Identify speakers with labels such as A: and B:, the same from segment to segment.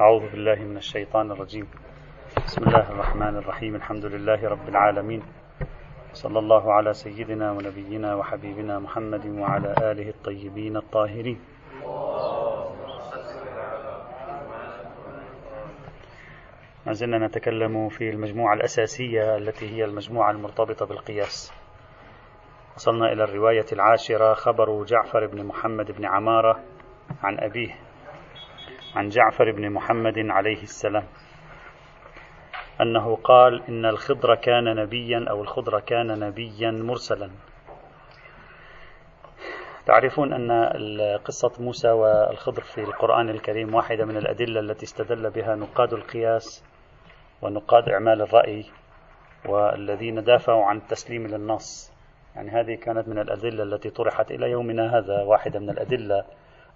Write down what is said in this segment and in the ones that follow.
A: أعوذ بالله من الشيطان الرجيم. بسم الله الرحمن الرحيم. الحمد لله رب العالمين. صلى الله على سيدنا ونبينا وحبيبنا محمد وعلى آله الطيبين الطاهرين. ما زلنا نتكلم في المجموعة الأساسية التي هي المجموعة المرتبطة بالقياس. وصلنا إلى الرواية العاشرة خبر جعفر بن محمد بن عمارة عن أبيه. عن جعفر بن محمد عليه السلام أنه قال إن الخضر كان نبيا أو الخضر كان نبيا مرسلا. تعرفون أن قصة موسى والخضر في القرآن الكريم واحدة من الأدلة التي استدل بها نقاد القياس ونقاد إعمال الرأي والذين دافعوا عن التسليم للنص. يعني هذه كانت من الأدلة التي طرحت إلى يومنا هذا واحدة من الأدلة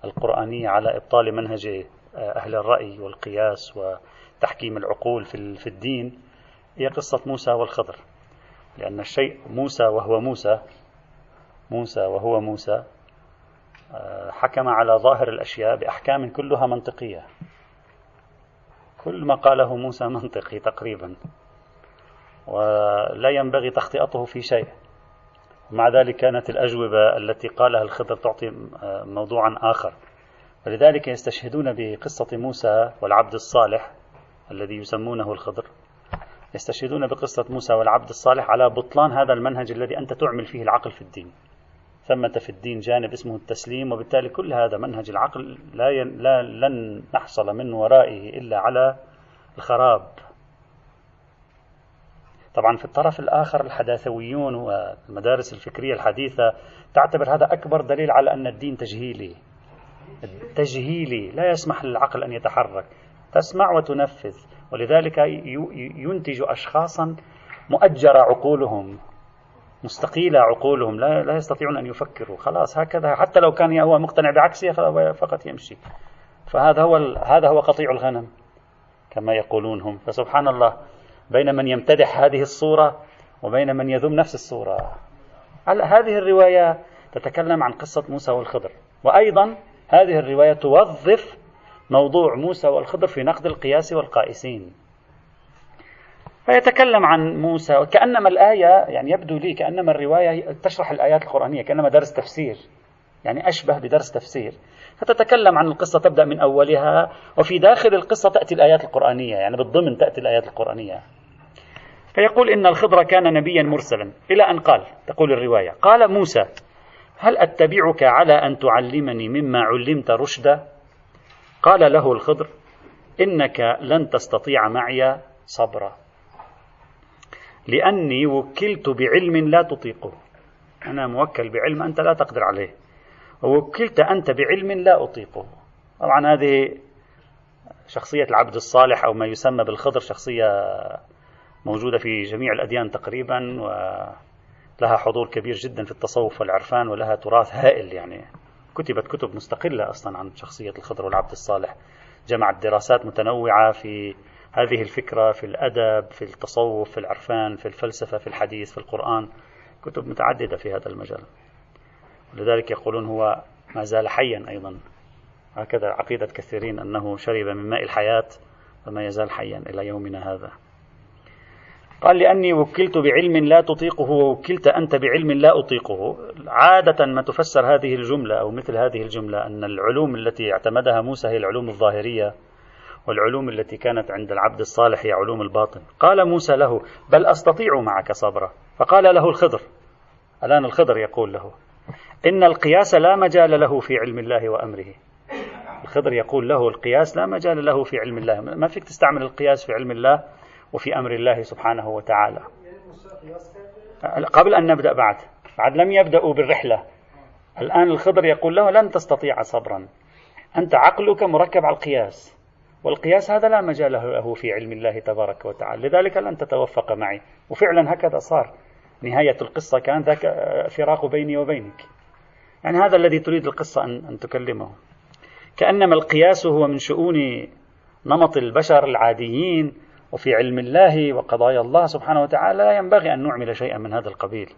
A: القرآنية على إبطال منهج أهل الرأي والقياس وتحكيم العقول في الدين هي قصة موسى والخضر. لأن الشيء موسى وهو موسى موسى وهو موسى حكم على ظاهر الأشياء بأحكام كلها منطقية. كل ما قاله موسى منطقي تقريبا ولا ينبغي تخطئته في شيء. مع ذلك كانت الأجوبة التي قالها الخضر تعطي موضوعا آخر. ولذلك يستشهدون بقصة موسى والعبد الصالح الذي يسمونه الخضر. يستشهدون بقصة موسى والعبد الصالح على بطلان هذا المنهج الذي أنت تعمل فيه العقل في الدين. ثمة في الدين جانب اسمه التسليم وبالتالي كل هذا منهج العقل لا, ين لا لن نحصل من ورائه إلا على الخراب. طبعا في الطرف الآخر الحداثويون والمدارس الفكرية الحديثة تعتبر هذا أكبر دليل على أن الدين تجهيلي. تجهيلي لا يسمح للعقل أن يتحرك تسمع وتنفذ. ولذلك ينتج أشخاصا مؤجر عقولهم مستقيلة عقولهم لا, لا يستطيعون أن يفكروا. خلاص هكذا. حتى لو كان هو مقتنع بعكسه فقط يمشي. فهذا هو هذا هو قطيع الغنم كما يقولون هم. فسبحان الله بين من يمتدح هذه الصورة وبين من يذم نفس الصورة. هذه الرواية تتكلم عن قصة موسى والخضر؟ وأيضا هذه الرواية توظف موضوع موسى والخضر في نقد القياس والقائسين. فيتكلم عن موسى وكأنما الآية يعني يبدو لي كأنما الرواية تشرح الآيات القرآنية كأنما درس تفسير يعني أشبه بدرس تفسير. فتتكلم عن القصة تبدأ من أولها وفي داخل القصة تأتي الآيات القرآنية يعني بالضمن تأتي الآيات القرآنية. فيقول إن الخضر كان نبيا مرسلا إلى أن قال تقول الرواية قال موسى هل أتبعك على أن تعلمني مما علمت رشدا؟ قال له الخضر إنك لن تستطيع معي صبرا. لأني وكلت بعلم لا تطيقه. أنا موكل بعلم أنت لا تقدر عليه. ووكلت أنت بعلم لا أطيقه. طبعا هذه شخصية العبد الصالح أو ما يسمى بالخضر شخصية موجودة في جميع الأديان تقريبا ولها حضور كبير جدا في التصوف والعرفان ولها تراث هائل يعني. كتبت كتب مستقلة أصلا عن شخصية الخضر والعبد الصالح. جمعت دراسات متنوعة في هذه الفكرة في الأدب في التصوف في العرفان في الفلسفة في الحديث في القرآن. كتب متعددة في هذا المجال. لذلك يقولون هو ما زال حيا أيضا. هكذا عقيدة كثيرين أنه شرب من ماء الحياة فما يزال حيا إلى يومنا هذا. قال لأني وكلت بعلم لا تطيقه ووكلت أنت بعلم لا أطيقه. عادة ما تفسر هذه الجملة أو مثل هذه الجملة أن العلوم التي اعتمدها موسى هي العلوم الظاهرية والعلوم التي كانت عند العبد الصالح هي علوم الباطن. قال موسى له بل أستطيع معك صبرا. فقال له الخضر. الآن الخضر يقول له إن القياس لا مجال له في علم الله وأمره. الخضر يقول له القياس لا مجال له في علم الله. ما فيك تستعمل القياس في علم الله؟ وفي أمر الله سبحانه وتعالى. قبل أن نبدأ بعد بعد لم يبدأوا بالرحلة. الآن الخضر يقول له لن تستطيع صبرا. أنت عقلك مركب على القياس والقياس هذا لا مجال له في علم الله تبارك وتعالى. لذلك لن تتوفق معي. وفعلا هكذا صار. نهاية القصة كان ذاك فراق بيني وبينك. يعني هذا الذي تريد القصة أن, أن تكلمه. كأنما القياس هو من شؤون نمط البشر العاديين وفي علم الله وقضايا الله سبحانه وتعالى لا ينبغي أن نعمل شيئا من هذا القبيل.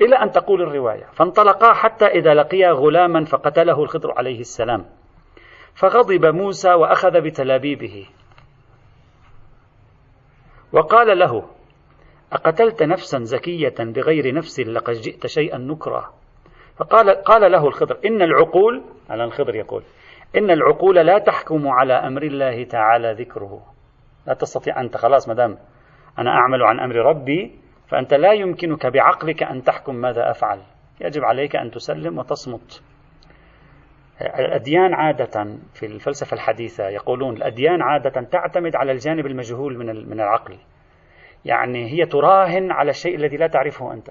A: إلى أن تقول الرواية فانطلقا حتى إذا لقيا غلاما فقتله الخضر عليه السلام. فغضب موسى وأخذ بتلابيبه. وقال له أقتلت نفسا زكية بغير نفس لقد جئت شيئا نكرا. فقال قال له الخضر إن العقول على الخضر يقول إن العقول لا تحكم على أمر الله تعالى ذكره. لا تستطيع أنت خلاص مدام أنا أعمل عن أمر ربي فأنت لا يمكنك بعقلك أن تحكم ماذا أفعل. يجب عليك أن تسلم وتصمت. الأديان عادة في الفلسفة الحديثة يقولون الأديان عادة تعتمد على الجانب المجهول من من العقل. يعني هي تراهن على الشيء الذي لا تعرفه أنت.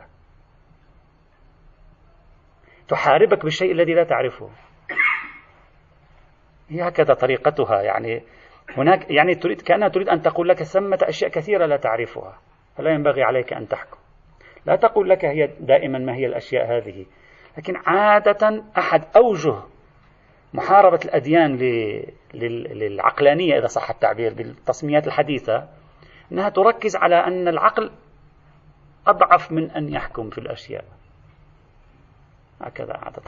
A: تحاربك بالشيء الذي لا تعرفه. هي هكذا طريقتها. يعني هناك يعني تريد كأنها تريد أن تقول لك ثمة أشياء كثيرة لا تعرفها فلا ينبغي عليك أن تحكم. لا تقول لك هي دائما ما هي الأشياء هذه لكن عادة أحد أوجه محاربة الأديان للعقلانية إذا صح التعبير بالتصميات الحديثة أنها تركز على أن العقل أضعف من أن يحكم في الأشياء. هكذا عادة.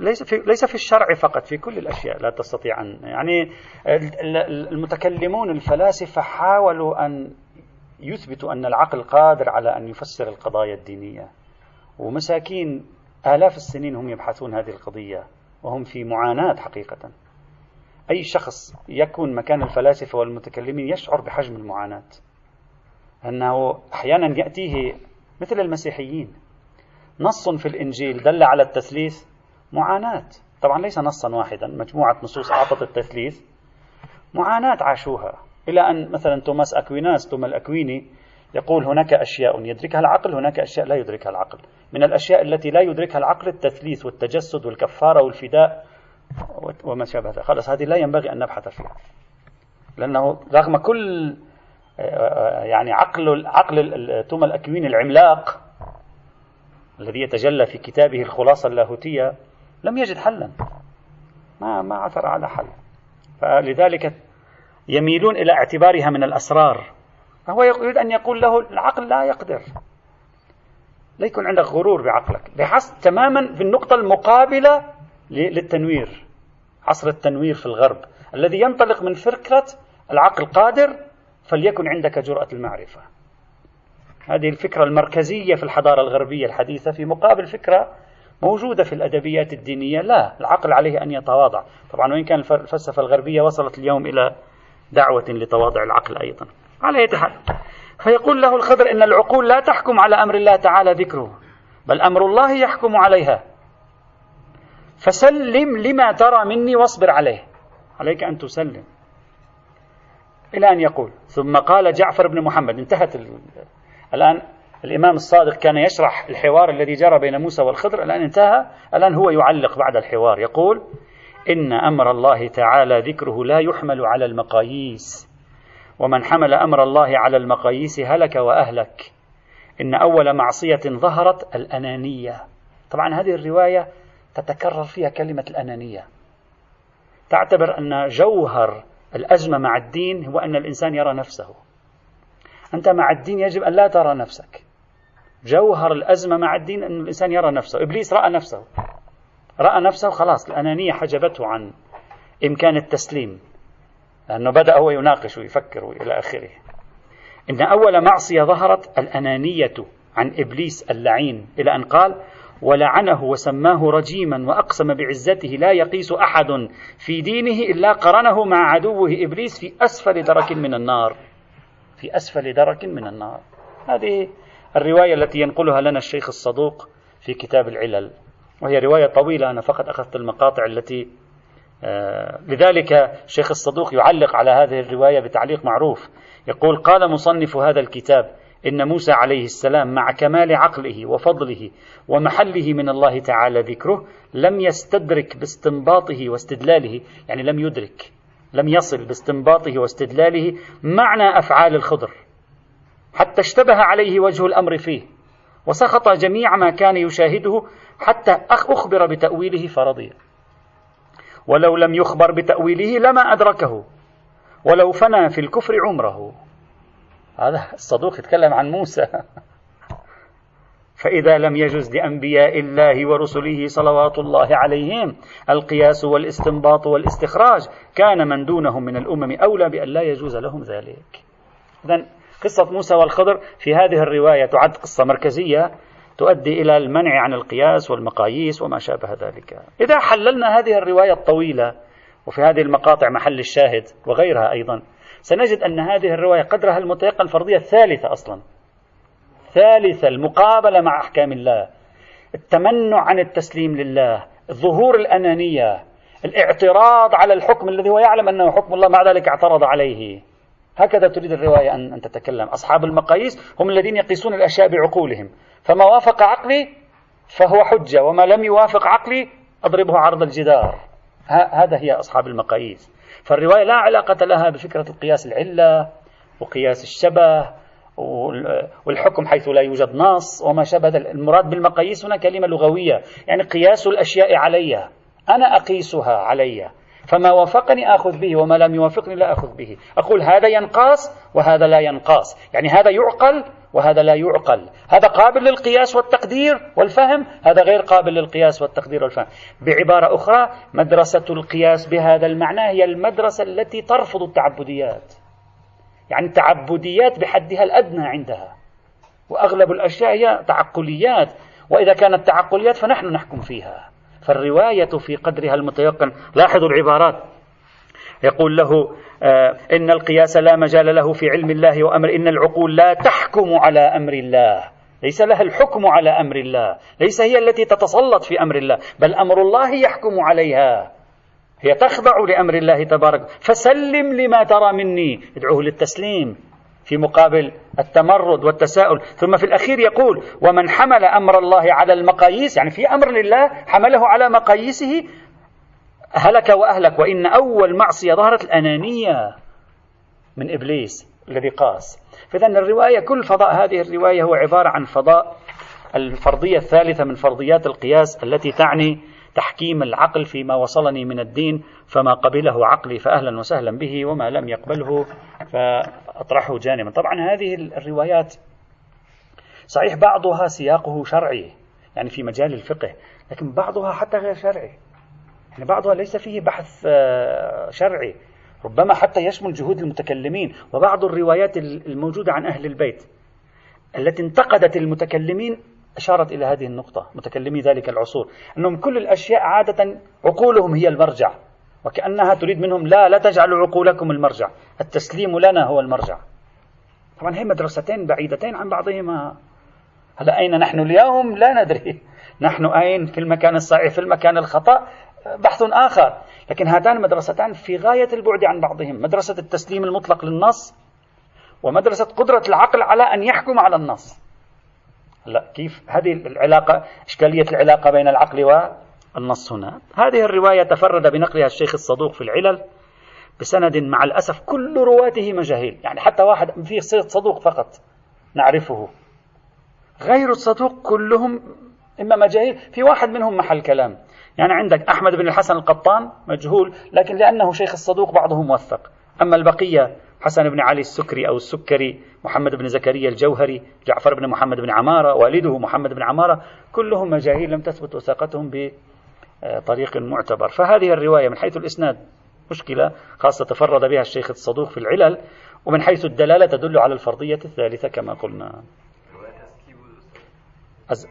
A: ليس في ليس في الشرع فقط في كل الأشياء لا تستطيع ان يعني المتكلمون الفلاسفة حاولوا أن يثبتوا أن العقل قادر على أن يفسر القضايا الدينية. ومساكين آلاف السنين هم يبحثون هذه القضية وهم في معاناة حقيقة. أي شخص يكون مكان الفلاسفة والمتكلمين يشعر بحجم المعاناة. أنه أحيانا يأتيه مثل المسيحيين. نص في الإنجيل دل على التثليث معاناة. طبعا ليس نصا واحدا مجموعة نصوص أعطت التثليث. معاناة عاشوها. إلى أن مثلا توماس أكويناس توما الأكويني يقول هناك أشياء يدركها العقل هناك أشياء لا يدركها العقل. من الأشياء التي لا يدركها العقل التثليث والتجسد والكفارة والفداء وما شابه ذلك. خلاص هذه لا ينبغي أن نبحث فيها. لأنه رغم كل يعني عقل عقل توما الأكوين العملاق الذي يتجلى في كتابه الخلاصة اللاهوتية لم يجد حلا. ما ما عثر على حل. فلذلك يميلون إلى اعتبارها من الأسرار. فهو يريد أن يقول له العقل لا يقدر. لا يكون عندك غرور بعقلك. بحث تماما في النقطة المقابلة للتنوير. عصر التنوير في الغرب. الذي ينطلق من فكرة العقل قادر فليكن عندك جرأة المعرفة. هذه الفكرة المركزية في الحضارة الغربية الحديثة في مقابل فكرة موجودة في الأدبيات الدينية. لا العقل عليه أن يتواضع. طبعا وإن كان الفلسفة الغربية وصلت اليوم إلى دعوة لتواضع العقل أيضا. على حال فيقول له الخضر إن العقول لا تحكم على أمر الله تعالى ذكره بل أمر الله يحكم عليها. فسلم لما ترى مني واصبر عليه. عليك أن تسلم. إلى أن يقول ثم قال جعفر بن محمد انتهت الآن الإمام الصادق كان يشرح الحوار الذي جرى بين موسى والخضر الآن انتهى. الآن هو يعلق بعد الحوار يقول إن أمر الله تعالى ذكره لا يحمل على المقاييس ومن حمل أمر الله على المقاييس هلك وأهلك. إن أول معصية ظهرت الأنانية. طبعا هذه الرواية تتكرر فيها كلمة الأنانية. تعتبر أن جوهر الأزمة مع الدين هو أن الإنسان يرى نفسه. أنت مع الدين يجب أن لا ترى نفسك. جوهر الأزمة مع الدين أن الإنسان يرى نفسه. إبليس رأى نفسه. رأى نفسه خلاص الأنانية حجبته عن إمكان التسليم لأنه بدأ هو يناقش ويفكر إلى آخره. إن أول معصية ظهرت الأنانية عن إبليس اللعين إلى أن قال ولعنه وسماه رجيما وأقسم بعزته لا يقيس أحد في دينه إلا قرنه مع عدوه إبليس في أسفل درك من النار. في أسفل درك من النار. هذه الرواية التي ينقلها لنا الشيخ الصدوق في كتاب العلل وهي رواية طويلة أنا فقط أخذت المقاطع التي آه لذلك الشيخ الصدوق يعلق على هذه الرواية بتعليق معروف. يقول قال مصنف هذا الكتاب إن موسى عليه السلام مع كمال عقله وفضله ومحله من الله تعالى ذكره لم يستدرك باستنباطه واستدلاله يعني لم يدرك لم يصل باستنباطه واستدلاله معنى أفعال الخضر حتى اشتبه عليه وجه الأمر فيه وسخط جميع ما كان يشاهده حتى أخبر بتأويله فرضي ولو لم يخبر بتأويله لما أدركه ولو فنى في الكفر عمره. هذا الصدوق يتكلم عن موسى. فإذا لم يجز لأنبياء الله ورسله صلوات الله عليهم القياس والاستنباط والاستخراج كان من دونهم من الأمم أولى بأن لا يجوز لهم ذلك. إذا قصة موسى والخضر في هذه الرواية تعد قصة مركزية تؤدي إلى المنع عن القياس والمقاييس وما شابه ذلك. إذا حللنا هذه الرواية الطويلة وفي هذه المقاطع محل الشاهد وغيرها أيضا سنجد أن هذه الرواية قدرها المتيقن الفرضية الثالثة أصلا. ثالثة المقابلة مع أحكام الله. التمنع عن التسليم لله. ظهور الأنانية. الاعتراض على الحكم الذي هو يعلم أنه حكم الله مع ذلك اعترض عليه. هكذا تريد الرواية أن, تتكلم. أصحاب المقاييس هم الذين يقيسون الأشياء بعقولهم. فما وافق عقلي فهو حجة وما لم يوافق عقلي أضربه عرض الجدار. هذا هي أصحاب المقاييس. فالرواية لا علاقة لها بفكرة القياس العلة وقياس الشبه والحكم حيث لا يوجد نص وما شابه المراد بالمقاييس هنا كلمة لغوية يعني قياس الأشياء علي أنا أقيسها علي فما وافقني آخذ به وما لم يوافقني لا أخذ به. أقول هذا ينقاس وهذا لا ينقاس. يعني هذا يعقل وهذا لا يعقل. هذا قابل للقياس والتقدير والفهم هذا غير قابل للقياس والتقدير والفهم. بعبارة أخرى مدرسة القياس بهذا المعنى هي المدرسة التي ترفض التعبديات. يعني التعبديات بحدها الأدنى عندها. وأغلب الأشياء هي تعقليات. وإذا كانت تعقليات فنحن نحكم فيها. فالرواية في قدرها المتيقن لاحظوا العبارات. يقول له آه إن القياس لا مجال له في علم الله وأمر إن العقول لا تحكم على أمر الله. ليس لها الحكم على أمر الله. ليس هي التي تتسلط في أمر الله بل أمر الله يحكم عليها. هي تخضع لأمر الله تبارك. فسلم لما ترى مني. ادعوه للتسليم في مقابل التمرد والتساؤل. ثم في الأخير يقول ومن حمل أمر الله على المقاييس يعني في أمر لله حمله على مقاييسه هلك وأهلك. وإن أول معصية ظهرت الأنانية من إبليس الذي قاس. فإذا الرواية كل فضاء هذه الرواية هو عبارة عن فضاء الفرضية الثالثة من فرضيات القياس التي تعني تحكيم العقل فيما وصلني من الدين فما قبله عقلي فأهلا وسهلا به وما لم يقبله فأطرحه جانبا. طبعا هذه الروايات صحيح بعضها سياقه شرعي يعني في مجال الفقه لكن بعضها حتى غير شرعي. يعني بعضها ليس فيه بحث آه، شرعي ربما حتى يشمل جهود المتكلمين. وبعض الروايات الموجودة عن أهل البيت التي انتقدت المتكلمين أشارت إلى هذه النقطة متكلمي ذلك العصور أنهم كل الأشياء عادة عقولهم هي المرجع وكأنها تريد منهم لا لا تجعلوا عقولكم المرجع التسليم لنا هو المرجع. طبعا هي مدرستين بعيدتين عن بعضهما. هلا أين نحن اليوم؟ لا ندري. نحن أين؟ في المكان الصحيح في المكان الخطأ. بحث آخر. لكن هاتان مدرستان في غاية البعد عن بعضهم. مدرسة التسليم المطلق للنص ومدرسة قدرة العقل على أن يحكم على النص. لا كيف؟ هذه العلاقة إشكالية العلاقة بين العقل والنص هنا. هذه الرواية تفرد بنقلها الشيخ الصدوق في العلل بسند مع الأسف كل رواته مجاهيل. يعني حتى واحد فيه صدوق فقط نعرفه. غير الصدوق كلهم إما مجاهيل في واحد منهم محل كلام. يعني عندك أحمد بن الحسن القطان مجهول لكن لأنه شيخ الصدوق بعضهم موثق أما البقية حسن بن علي السكري أو السكري محمد بن زكريا الجوهري جعفر بن محمد بن عمارة والده محمد بن عمارة كلهم مجاهيل لم تثبت وثاقتهم بطريق معتبر. فهذه الرواية من حيث الإسناد مشكلة خاصة تفرد بها الشيخ الصدوق في العلل ومن حيث الدلالة تدل على الفرضية الثالثة كما قلنا.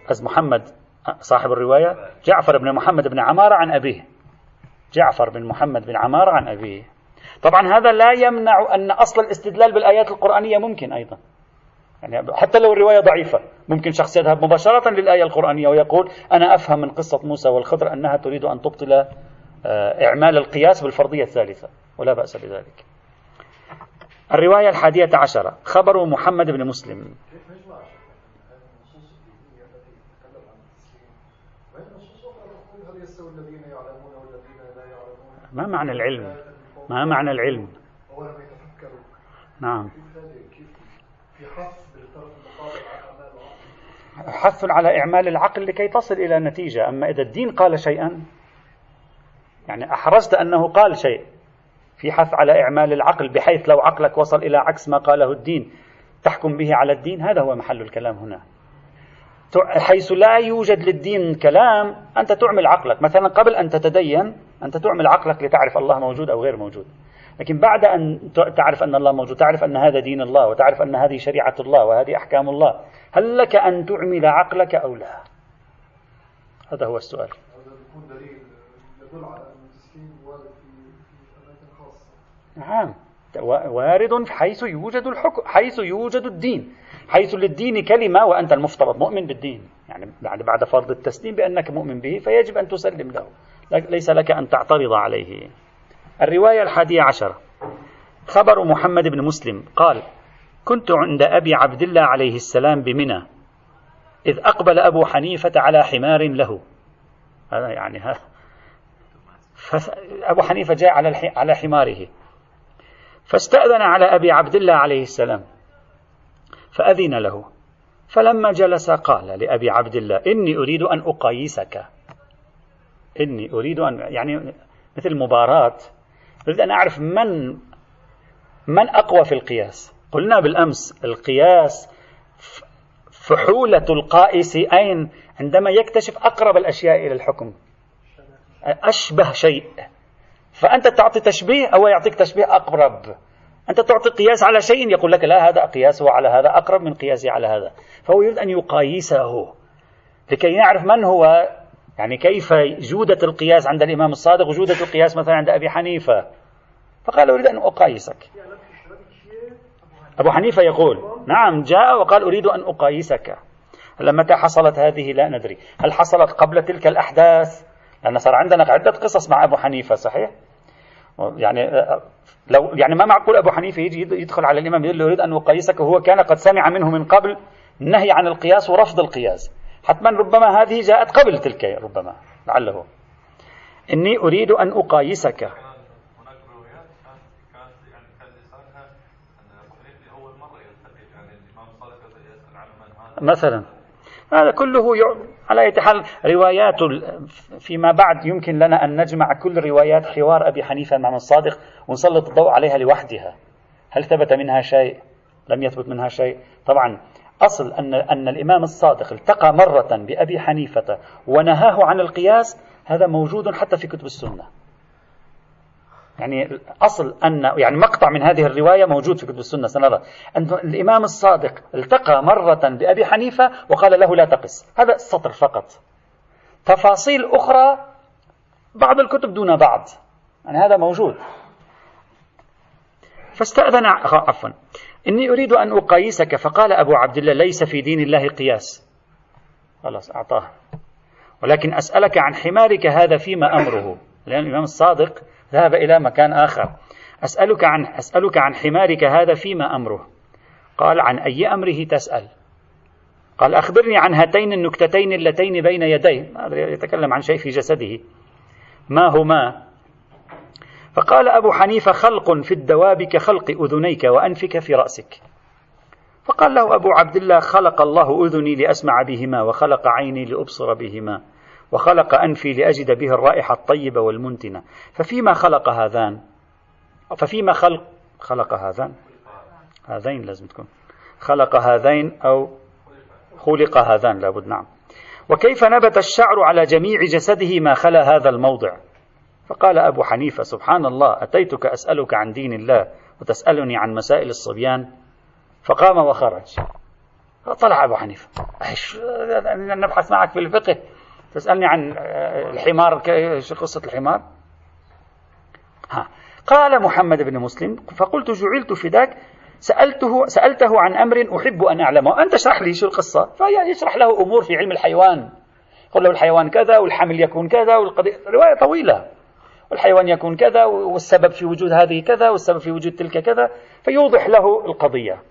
A: أز محمد صاحب الرواية جعفر بن محمد بن عمارة عن أبيه. جعفر بن محمد بن عمارة عن أبيه. طبعا هذا لا يمنع أن أصل الاستدلال بالآيات القرآنية ممكن أيضا. يعني حتى لو الرواية ضعيفة ممكن شخص يذهب مباشرة للآية القرآنية ويقول أنا أفهم من قصة موسى والخضر أنها تريد أن تبطل آه، إعمال القياس بالفرضية الثالثة ولا بأس بذلك. الرواية الحادية عشرة خبر محمد بن مسلم. ما معنى العلم؟ ما معنى العلم؟ نعم. حث على إعمال العقل لكي تصل إلى نتيجة. أما إذا الدين قال شيئا يعني أحرزت أنه قال شيء في حث على إعمال العقل بحيث لو عقلك وصل إلى عكس ما قاله الدين تحكم به على الدين هذا هو محل الكلام هنا. حيث لا يوجد للدين كلام أنت تعمل عقلك. مثلا قبل أن تتدين أنت تعمل عقلك لتعرف الله موجود أو غير موجود. لكن بعد أن تعرف أن الله موجود تعرف أن هذا دين الله وتعرف أن هذه شريعة الله وهذه أحكام الله هل لك أن تعمل عقلك أو لا؟ هذا هو السؤال. نعم. وارد حيث يوجد الحكم حيث يوجد الدين. حيث للدين كلمة وأنت المفترض مؤمن بالدين. يعني بعد فرض التسليم بأنك مؤمن به فيجب أن تسلم له. ليس لك أن تعترض عليه. الرواية الحادية عشرة. خبر محمد بن مسلم قال كنت عند أبي عبد الله عليه السلام بمنى إذ أقبل أبو حنيفة على حمار له. هذا يعني ها أبو حنيفة جاء على على حماره. فاستأذن على أبي عبد الله عليه السلام فأذن له. فلما جلس قال لأبي عبد الله إني أريد أن أقايسك. إني أريد أن يعني مثل مباراة أريد أن أعرف من من أقوى في القياس. قلنا بالأمس القياس فحولة القائس أين؟ عندما يكتشف أقرب الأشياء إلى الحكم. أشبه شيء. فأنت تعطي تشبيه أو يعطيك تشبيه أقرب. أنت تعطي قياس على شيء يقول لك لا هذا قياسه على هذا أقرب من قياسي على هذا. فهو يريد أن يقايسه لكي يعرف من هو يعني كيف جودة القياس عند الإمام الصادق وجودة القياس مثلا عند أبي حنيفة؟ فقال أريد أن أقايسك. أبو حنيفة يقول نعم جاء وقال أريد أن أقايسك. هلا متى حصلت هذه؟ لا ندري. هل حصلت قبل تلك الأحداث؟ لأن صار عندنا عدة قصص مع أبو حنيفة صحيح؟ يعني لو يعني ما معقول أبو حنيفة يجي يدخل على الإمام يقول له أريد أن أقيسك وهو كان قد سمع منه من قبل النهي عن القياس ورفض القياس. حتما ربما هذه جاءت قبل تلك ربما لعله. إني أريد أن أقايسك. مثلا. هذا كله على أي حال روايات فيما بعد يمكن لنا أن نجمع كل روايات حوار أبي حنيفة مع الصادق ونسلط الضوء عليها لوحدها. هل ثبت منها شيء؟ لم يثبت منها شيء. طبعا أصل أن, أن الإمام الصادق التقى مرة بأبي حنيفة ونهاه عن القياس هذا موجود حتى في كتب السنة. يعني أصل أن يعني مقطع من هذه الرواية موجود في كتب السنة سنرى. أن الإمام الصادق التقى مرة بأبي حنيفة وقال له لا تقس هذا السطر فقط. تفاصيل أخرى بعض الكتب دون بعض. يعني هذا موجود. فاستأذن عفوا. إني أريد أن أقيسك فقال أبو عبد الله ليس في دين الله قياس. خلاص أعطاه. ولكن أسألك عن حمارك هذا فيما أمره. لأن الإمام الصادق ذهب إلى مكان آخر. أسألك عن أسألك عن حمارك هذا فيما أمره. قال عن أي أمره تسأل؟ قال أخبرني عن هاتين النكتتين اللتين بين يديه. يتكلم عن شيء في جسده. ما هما؟ فقال أبو حنيفة خلق في الدواب كخلق أذنيك وأنفك في رأسك. فقال له أبو عبد الله خلق الله أذني لأسمع بهما وخلق عيني لأبصر بهما وخلق أنفي لأجد به الرائحة الطيبة والمنتنة. ففيما خلق هذان؟ ففيما خلق خلق هذان؟ هذين لازم تكون. خلق هذين أو خلق هذان لابد نعم. وكيف نبت الشعر على جميع جسده ما خلا هذا الموضع؟ فقال أبو حنيفة سبحان الله أتيتك أسألك عن دين الله وتسألني عن مسائل الصبيان؟ فقام وخرج. طلع أبو حنيفة. نبحث معك في الفقه. تسألني عن الحمار شو قصة الحمار؟ ها. قال محمد بن مسلم فقلت جعلت فداك سألته سألته عن أمر أحب أن أعلمه. أنت اشرح لي شو القصة. فيشرح له أمور في علم الحيوان. قل له الحيوان كذا والحمل يكون كذا والقضية رواية طويلة. والحيوان يكون كذا والسبب في وجود هذه كذا والسبب في وجود تلك كذا فيوضح له القضية.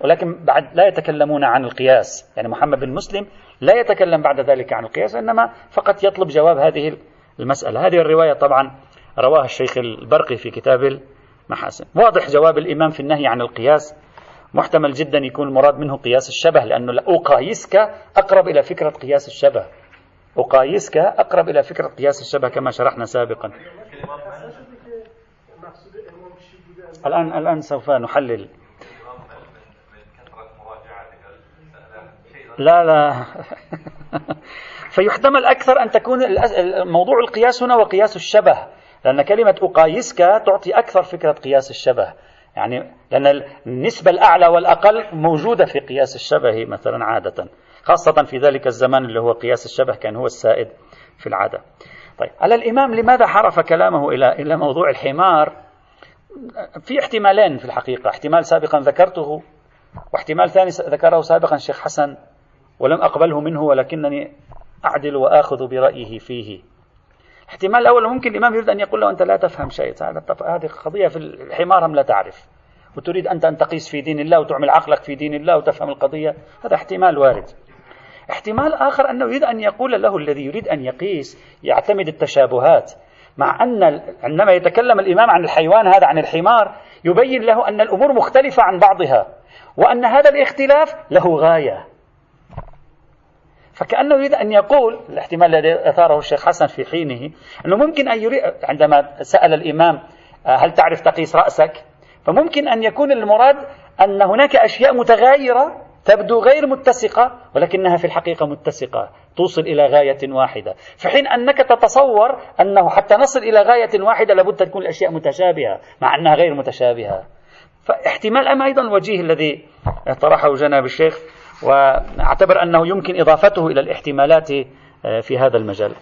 A: ولكن بعد لا يتكلمون عن القياس. يعني محمد بن مسلم لا يتكلم بعد ذلك عن القياس إنما فقط يطلب جواب هذه المسألة. هذه الرواية طبعا رواها الشيخ البرقي في كتاب المحاسن. واضح جواب الإمام في النهي عن القياس. محتمل جدا يكون المراد منه قياس الشبه لأنه أقايسك أقرب إلى فكرة قياس الشبه. أقايسك أقرب إلى فكرة قياس الشبه كما شرحنا سابقا. الآن الآن سوف نحلل. لا لا. فيحتمل أكثر أن تكون موضوع القياس هنا وقياس الشبه لأن كلمة أقايسك تعطي أكثر فكرة قياس الشبه. يعني لأن النسبة الأعلى والأقل موجودة في قياس الشبه مثلا عادة. خاصة في ذلك الزمان اللي هو قياس الشبه كان هو السائد في العادة. طيب على الإمام لماذا حرف كلامه إلى إلى موضوع الحمار؟ في احتمالين في الحقيقة احتمال سابقا ذكرته واحتمال ثاني ذكره سابقا الشيخ حسن ولم أقبله منه ولكنني أعدل وآخذ برأيه فيه. الاحتمال الأول ممكن الإمام يريد أن يقول له أنت لا تفهم شيء هذه قضية في الحمار هم لا تعرف وتريد أنت أن تقيس في دين الله وتعمل عقلك في دين الله وتفهم القضية هذا احتمال وارد. احتمال آخر أنه يريد أن يقول له الذي يريد أن يقيس يعتمد التشابهات. مع أن عندما يتكلم الإمام عن الحيوان هذا عن الحمار يبين له أن الأمور مختلفة عن بعضها وأن هذا الاختلاف له غاية. فكأنه يريد أن يقول الاحتمال الذي أثاره الشيخ حسن في حينه أنه ممكن أن يريد عندما سأل الإمام هل تعرف تقيس رأسك؟ فممكن أن يكون المراد أن هناك أشياء متغايرة تبدو غير متسقة ولكنها في الحقيقة متسقة توصل إلى غاية واحدة. في حين أنك تتصور أنه حتى نصل إلى غاية واحدة لابد تكون الأشياء متشابهة مع أنها غير متشابهة. فاحتمال أما أيضا وجيه الذي طرحه جناب الشيخ وأعتبر أنه يمكن إضافته إلى الاحتمالات آه، في هذا المجال.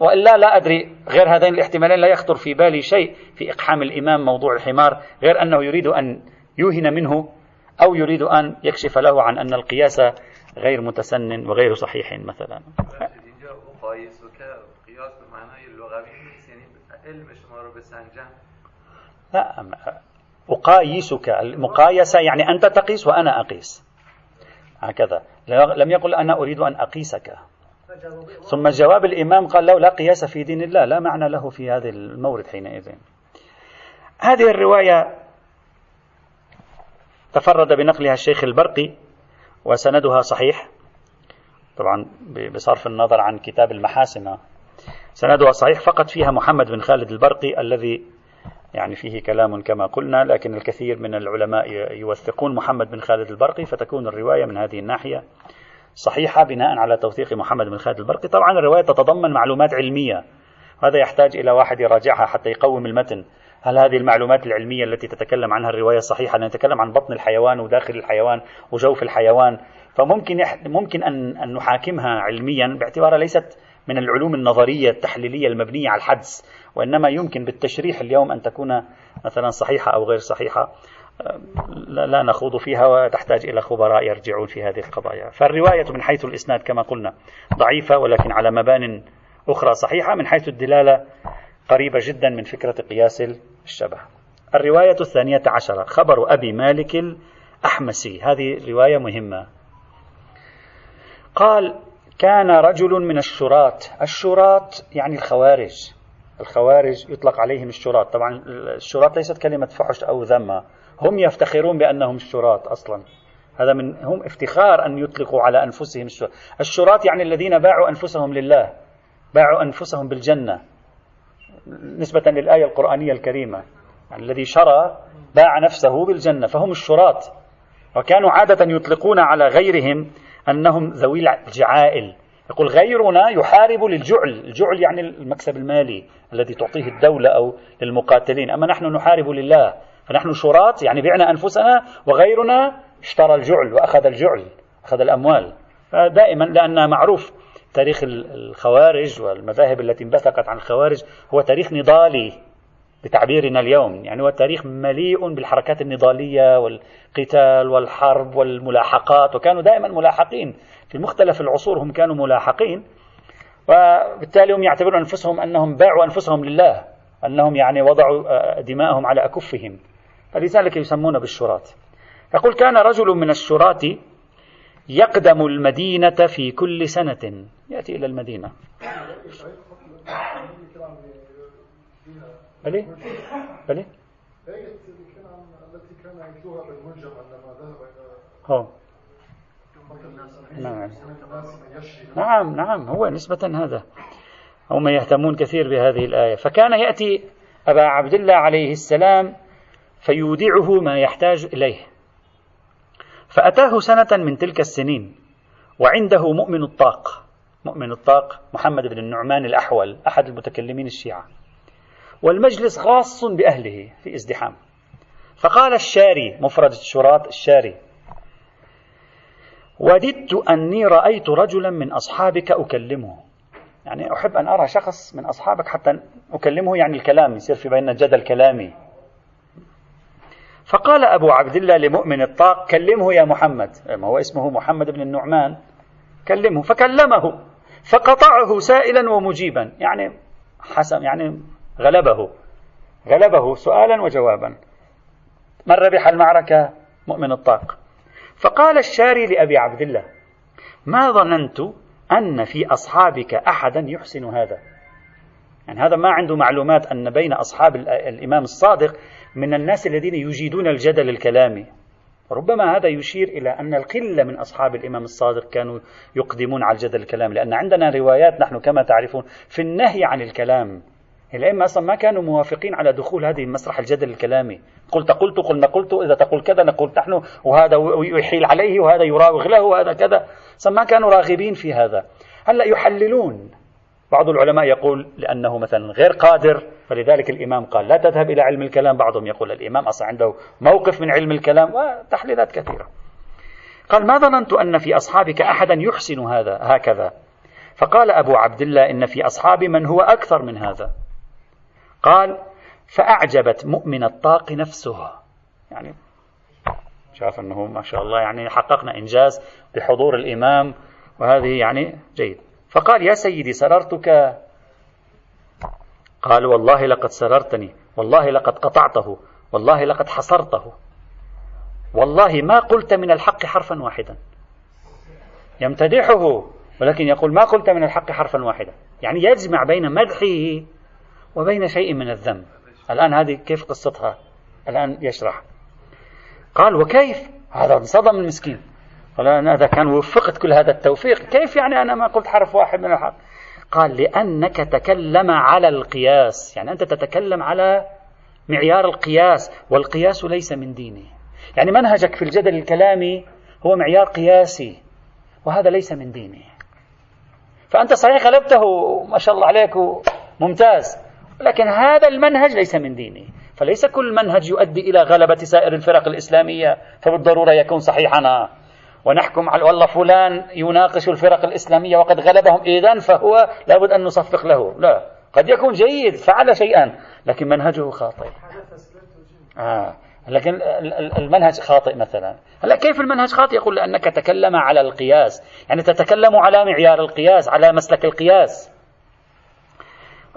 A: وإلا لا أدري غير هذين الاحتمالين لا يخطر في بالي شيء في إقحام الإمام موضوع الحمار غير أنه يريد أن يوهن منه أو يريد أن يكشف له عن أن القياس غير متسن وغير صحيح مثلا. لا أقايسك المقايسة يعني أنت تقيس وأنا أقيس. هكذا. لم يقل أنا أريد أن أقيسك. ثم جواب الإمام قال له لا قياس في دين الله لا معنى له في هذا المورد حينئذ. هذه الرواية تفرد بنقلها الشيخ البرقي وسندها صحيح. طبعا بصرف النظر عن كتاب المحاسن. سندها صحيح فقط فيها محمد بن خالد البرقي الذي يعني فيه كلام كما قلنا لكن الكثير من العلماء يوثقون محمد بن خالد البرقي فتكون الرواية من هذه الناحية صحيحة بناء على توثيق محمد بن خالد البرقي. طبعا الرواية تتضمن معلومات علمية هذا يحتاج إلى واحد يراجعها حتى يقوم المتن. هل هذه المعلومات العلمية التي تتكلم عنها الرواية صحيحة؟ نتكلم عن بطن الحيوان وداخل الحيوان وجوف الحيوان. فممكن ممكن أن أن نحاكمها علميا باعتبارها ليست من العلوم النظرية التحليلية المبنية على الحدس وإنما يمكن بالتشريح اليوم أن تكون مثلا صحيحة أو غير صحيحة. لا نخوض فيها وتحتاج إلى خبراء يرجعون في هذه القضايا. فالرواية من حيث الإسناد كما قلنا ضعيفة ولكن على مبان أخرى صحيحة من حيث الدلالة قريبة جدا من فكرة قياس الشبه. الرواية الثانية عشرة خبر أبي مالك الأحمسي. هذه رواية مهمة. قال كان رجل من الشراة. الشراة يعني الخوارج. الخوارج يطلق عليهم الشراة. طبعا الشراة ليست كلمة فحش أو ذمة. هم يفتخرون بأنهم الشراة أصلا. هذا من هم افتخار أن يطلقوا على أنفسهم الشراة. الشراة يعني الذين باعوا أنفسهم لله. باعوا أنفسهم بالجنة. نسبة للآية القرآنية الكريمة يعني الذي شرى باع نفسه بالجنة فهم الشراة وكانوا عادة يطلقون على غيرهم أنهم ذوي الجعائل. يقول غيرنا يحارب للجعل. الجعل يعني المكسب المالي الذي تعطيه الدولة أو للمقاتلين. أما نحن نحارب لله فنحن شراط يعني بعنا أنفسنا وغيرنا اشترى الجعل وأخذ الجعل أخذ الأموال. دائما لأن معروف تاريخ الخوارج والمذاهب التي انبثقت عن الخوارج هو تاريخ نضالي بتعبيرنا اليوم. يعني هو تاريخ مليء بالحركات النضالية والقتال والحرب والملاحقات وكانوا دائما ملاحقين. في مختلف العصور هم كانوا ملاحقين وبالتالي هم يعتبرون أنفسهم أنهم باعوا أنفسهم لله أنهم يعني وضعوا آه، دماءهم على أكفهم. فلذلك يسمون بالشراة يقول كان رجل من الشراة يقدم المدينة في كل سنة يأتي إلى المدينة. بلي بلي التي كان يتلوها بالمنجم عندما ذهب إلى نعم. نعم نعم هو نسبة هذا. هم يهتمون كثير بهذه الآية. فكان يأتي أبا عبد الله عليه السلام فيودعه ما يحتاج إليه. فأتاه سنة من تلك السنين وعنده مؤمن الطاق. مؤمن الطاق محمد بن النعمان الأحول أحد المتكلمين الشيعة. والمجلس خاص بأهله في ازدحام. فقال الشاري مفرد الشراط الشاري وددت أني رأيت رجلا من أصحابك أكلمه. يعني أحب أن أرى شخص من أصحابك حتى أكلمه يعني الكلام يصير في بيننا جدل كلامي. فقال أبو عبد الله لمؤمن الطاق كلمه يا محمد. ما هو اسمه محمد بن النعمان. كلمه. فكلمه. فقطعه سائلا ومجيبا. يعني حسم يعني غلبه غلبه سؤالا وجوابا. من ربح المعركة؟ مؤمن الطاق. فقال الشاري لأبي عبد الله ما ظننت أن في أصحابك أحدا يحسن هذا؟ يعني هذا ما عنده معلومات أن بين أصحاب الإمام الصادق من الناس الذين يجيدون الجدل الكلامي. ربما هذا يشير إلى أن القلة من أصحاب الإمام الصادق كانوا يقدمون على الجدل الكلامي لأن عندنا روايات نحن كما تعرفون في النهي عن الكلام. الأئمة أصلا ما كانوا موافقين على دخول هذه مسرح الجدل الكلامي. قلت قلت قلنا قلت إذا تقول كذا نقول نحن وهذا يحيل عليه وهذا يراوغ له وهذا كذا. ما كانوا راغبين في هذا. هلأ يحللون بعض العلماء يقول لأنه مثلا غير قادر فلذلك الإمام قال لا تذهب إلى علم الكلام. بعضهم يقول الإمام أصلا عنده موقف من علم الكلام وتحليلات كثيرة. قال ما ظننت أن في أصحابك أحدا يحسن هذا هكذا؟ فقال أبو عبد الله إن في أصحابي من هو أكثر من هذا. قال فأعجبت مؤمن الطاق نفسه. يعني شاف أنه ما شاء الله يعني حققنا إنجاز بحضور الإمام وهذه يعني جيد. فقال يا سيدي سررتك. قال والله لقد سررتني. والله لقد قطعته. والله لقد حصرته. والله ما قلت من الحق حرفا واحدا. يمتدحه ولكن يقول ما قلت من الحق حرفا واحدا. يعني يجمع بين مدحه وبين شيء من الذنب. الآن هذه كيف قصتها؟ الآن يشرح. قال وكيف؟ هذا انصدم المسكين. قال أنا إذا كان وفقت كل هذا التوفيق كيف يعني أنا ما قلت حرف واحد من الحق قال لأنك تكلم على القياس يعني أنت تتكلم على معيار القياس والقياس ليس من ديني يعني منهجك في الجدل الكلامي هو معيار قياسي وهذا ليس من ديني فأنت صحيح غلبته ما شاء الله عليك ممتاز لكن هذا المنهج ليس من ديني فليس كل منهج يؤدي إلى غلبة سائر الفرق الإسلامية فبالضرورة يكون صحيحا ونحكم على والله فلان يناقش الفرق الإسلامية وقد غلبهم إذا فهو لابد أن نصفق له. لا قد يكون جيد فعل شيئا لكن منهجه خاطئ. آه. لكن المنهج خاطئ مثلا. هلا كيف المنهج خاطئ؟ يقول لأنك تكلم على القياس. يعني تتكلم على معيار القياس على مسلك القياس.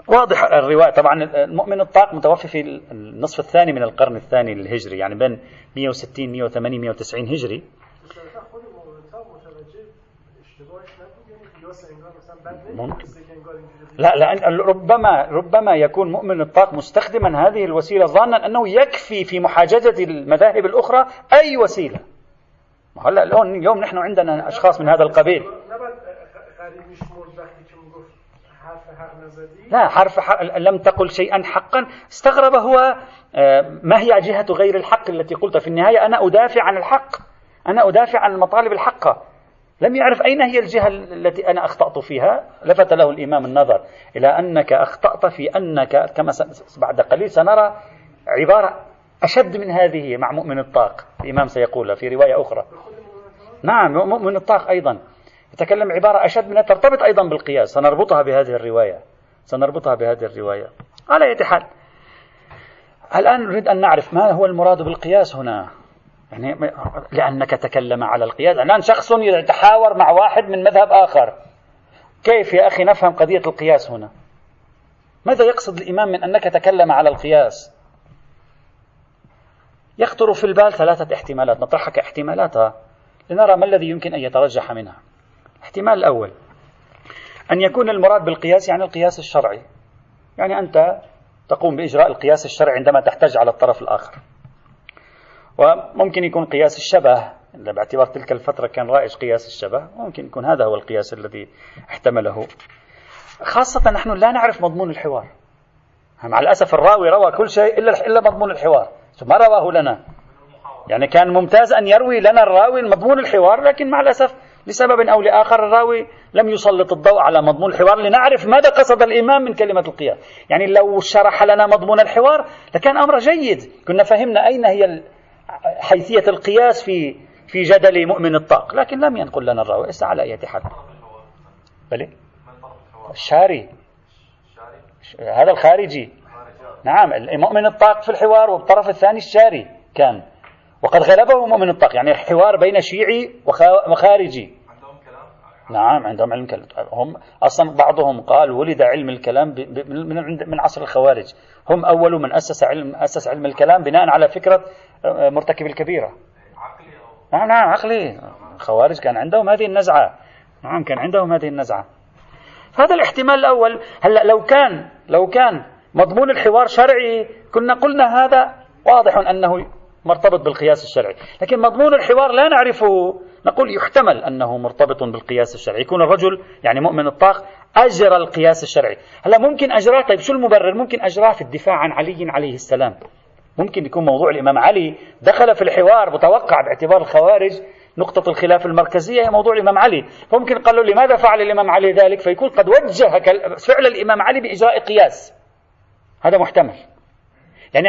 A: واضح الرواية. طبعا المؤمن الطاق متوفي في النصف الثاني من القرن الثاني الهجري يعني بين 160 180 190 هجري. ممكن. لا لا ربما ربما يكون مؤمن الطاق مستخدما هذه الوسيلة ظانا أنه يكفي في محاججه المذاهب الأخرى أي وسيلة. هلا اليوم اليوم نحن عندنا أشخاص من هذا القبيل. لا حرف حق لم تقل شيئا حقا. استغرب هو آه، ما هي جهة غير الحق التي قلت في النهاية؟ أنا أدافع عن الحق. أنا أدافع عن المطالب الحقة. لم يعرف أين هي الجهة التي أنا أخطأت فيها. لفت له الإمام النظر إلى أنك أخطأت في أنك كما بعد قليل سنرى عبارة أشد من هذه مع مؤمن الطاق. الإمام سيقولها في رواية أخرى. نعم مؤمن الطاق أيضا. يتكلم عبارة أشد منها ترتبط أيضا بالقياس. سنربطها بهذه الرواية. سنربطها بهذه الرواية. على أي حال الآن نريد أن نعرف ما هو المراد بالقياس هنا. يعني لأنك تكلم على القياس. الآن شخص يتحاور مع واحد من مذهب آخر. كيف يا أخي نفهم قضية القياس هنا؟ ماذا يقصد الإمام من أنك تكلم على القياس؟ يخطر في البال ثلاثة احتمالات. نطرحها كاحتمالاتها لنرى ما الذي يمكن أن يترجح منها. الاحتمال الأول. أن يكون المراد بالقياس يعني القياس الشرعي. يعني أنت تقوم بإجراء القياس الشرعي عندما تحتاج على الطرف الآخر. وممكن يكون قياس الشبه. باعتبار تلك الفترة كان رائج قياس الشبه ممكن يكون هذا هو القياس الذي احتمله. خاصة نحن لا نعرف مضمون الحوار. مع الأسف الراوي روى كل شيء إلا إلا مضمون الحوار. ما رواه لنا. يعني كان ممتاز أن يروي لنا الراوي مضمون الحوار لكن مع الأسف لسبب أو لآخر الراوي لم يسلط الضوء على مضمون الحوار لنعرف ماذا قصد الإمام من كلمة القياس. يعني لو شرح لنا مضمون الحوار لكان أمر جيد. كنا فهمنا أين هي حيثية القياس في في جدل مؤمن الطاق. لكن لم ينقل لنا الراوي على أي حال بلي الشاري. هذا الخارجي. نعم المؤمن الطاق في الحوار والطرف الثاني الشاري كان. وقد غلبه مؤمن الطاق. يعني الحوار بين شيعي وخارجي. نعم عندهم علم الكلام هم أصلا بعضهم قال ولد علم الكلام من من عصر الخوارج. هم أول من أسس علم أسس علم الكلام بناء على فكرة آه، مرتكب الكبيرة. نعم نعم عقلي. الخوارج كان عندهم هذه النزعة. نعم كان عندهم هذه النزعة. هذا الاحتمال الأول. هلأ لو كان لو كان مضمون الحوار شرعي كنا قلنا هذا واضح أنه مرتبط بالقياس الشرعي. لكن مضمون الحوار لا نعرفه. نقول يحتمل أنه مرتبط بالقياس الشرعي. يكون الرجل يعني مؤمن الطاق أجرى القياس الشرعي. هلا ممكن أجراه. طيب شو المبرر؟ ممكن أجراه في الدفاع عن علي عليه السلام. ممكن يكون موضوع الإمام علي دخل في الحوار متوقع باعتبار الخوارج نقطة الخلاف المركزية هي موضوع الإمام علي. فممكن قال له لماذا فعل الإمام علي ذلك؟ فيكون قد وجه فعل الإمام علي بإجراء قياس. هذا محتمل. يعني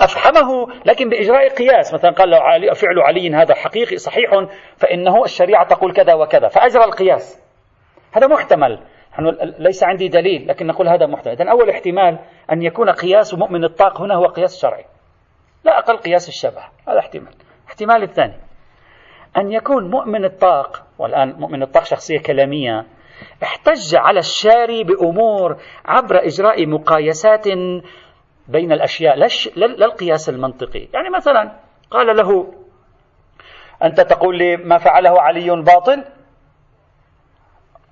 A: أفحمه لكن بإجراء قياس. مثلا قال لو فعل علي هذا حقيقي صحيح فإنه الشريعة تقول كذا وكذا. فأجرى القياس. هذا محتمل. ليس عندي دليل لكن نقول هذا محتمل. إذن أول احتمال أن يكون قياس مؤمن الطاق هنا هو قياس شرعي. لا أقل قياس الشبه. هذا احتمال. الاحتمال الثاني. أن يكون مؤمن الطاق والآن مؤمن الطاق شخصية كلامية احتج على الشاري بأمور عبر إجراء مقايسات بين الأشياء لا القياس المنطقي. يعني مثلا قال له أنت تقول لي ما فعله علي باطل؟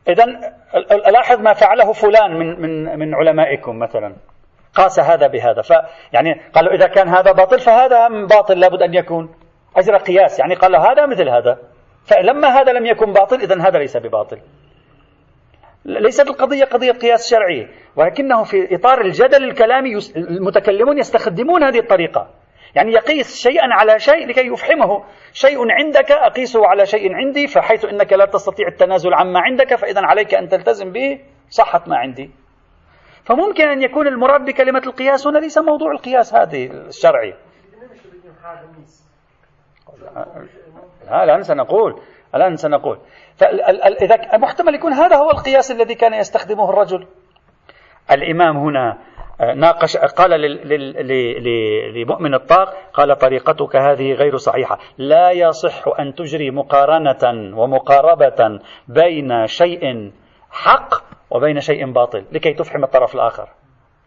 A: إذا لاحظ ما فعله فلان من من من علمائكم مثلا. قاس هذا بهذا. فيعني قالوا إذا كان هذا باطل فهذا باطل لابد أن يكون. أجرى قياس يعني قال هذا مثل هذا. فلما هذا لم يكن باطل إذا هذا ليس بباطل. ليست القضية قضية قياس شرعي ولكنه في إطار الجدل الكلامي المتكلمون يستخدمون هذه الطريقة. يعني يقيس شيئا على شيء لكي يفحمه شيء عندك أقيسه على شيء عندي فحيث أنك لا تستطيع التنازل عما عندك فإذا عليك أن تلتزم به صحت ما عندي. فممكن أن يكون المراد بكلمة القياس هنا ليس موضوع القياس هذه الشرعي لا الآن سنقول الآن سنقول. فإذا محتمل يكون هذا هو القياس الذي كان يستخدمه الرجل. الإمام هنا آه، ناقش قال لمؤمن الطاق قال طريقتك هذه غير صحيحة. لا يصح أن تجري مقارنة ومقاربة بين شيء حق وبين شيء باطل لكي تفحم الطرف الآخر.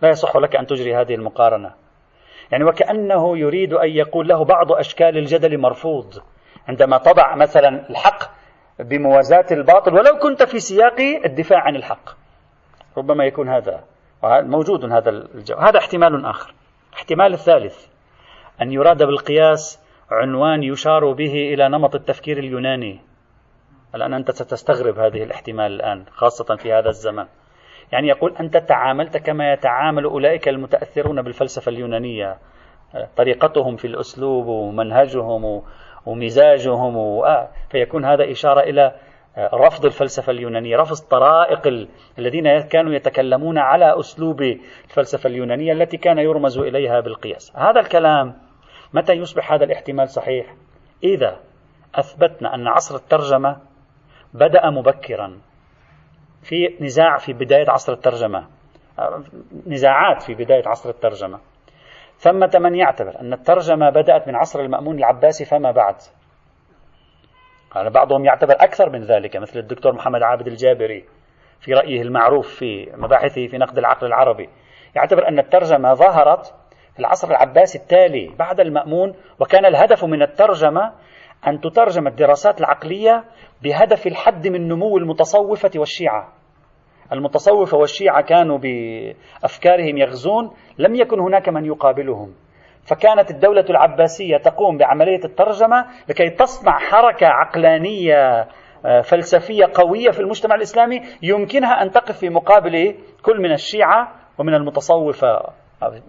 A: لا يصح لك أن تجري هذه المقارنة. يعني وكأنه يريد أن يقول له بعض أشكال الجدل مرفوض. عندما تضع مثلا الحق بموازاة الباطل ولو كنت في سياق الدفاع عن الحق. ربما يكون هذا موجود هذا الجو. هذا احتمال آخر. احتمال الثالث أن يراد بالقياس عنوان يشار به إلى نمط التفكير اليوناني. الآن أنت ستستغرب هذه الاحتمال الآن خاصة في هذا الزمن. يعني يقول أنت تعاملت كما يتعامل أولئك المتأثرون بالفلسفة اليونانية. طريقتهم في الأسلوب ومنهجهم ومزاجهم آه، فيكون هذا إشارة إلى آه، رفض الفلسفة اليونانية رفض طرائق الذين كانوا يتكلمون على أسلوب الفلسفة اليونانية التي كان يرمز إليها بالقياس. هذا الكلام متى يصبح هذا الاحتمال صحيح؟ إذا أثبتنا أن عصر الترجمة بدأ مبكرا في نزاع في بداية عصر الترجمة آه، نزاعات في بداية عصر الترجمة. ثمة من يعتبر أن الترجمة بدأت من عصر المأمون العباسي فما بعد. يعني بعضهم يعتبر أكثر من ذلك مثل الدكتور محمد عابد الجابري في رأيه المعروف في مباحثه في نقد العقل العربي. يعتبر أن الترجمة ظهرت في العصر العباسي التالي بعد المأمون وكان الهدف من الترجمة أن تترجم الدراسات العقلية بهدف الحد من نمو المتصوفة والشيعة. المتصوفة والشيعة كانوا بأفكارهم يغزون لم يكن هناك من يقابلهم. فكانت الدولة العباسية تقوم بعملية الترجمة لكي تصنع حركة عقلانية آه، فلسفية قوية في المجتمع الإسلامي يمكنها أن تقف في مقابل كل من الشيعة ومن المتصوفة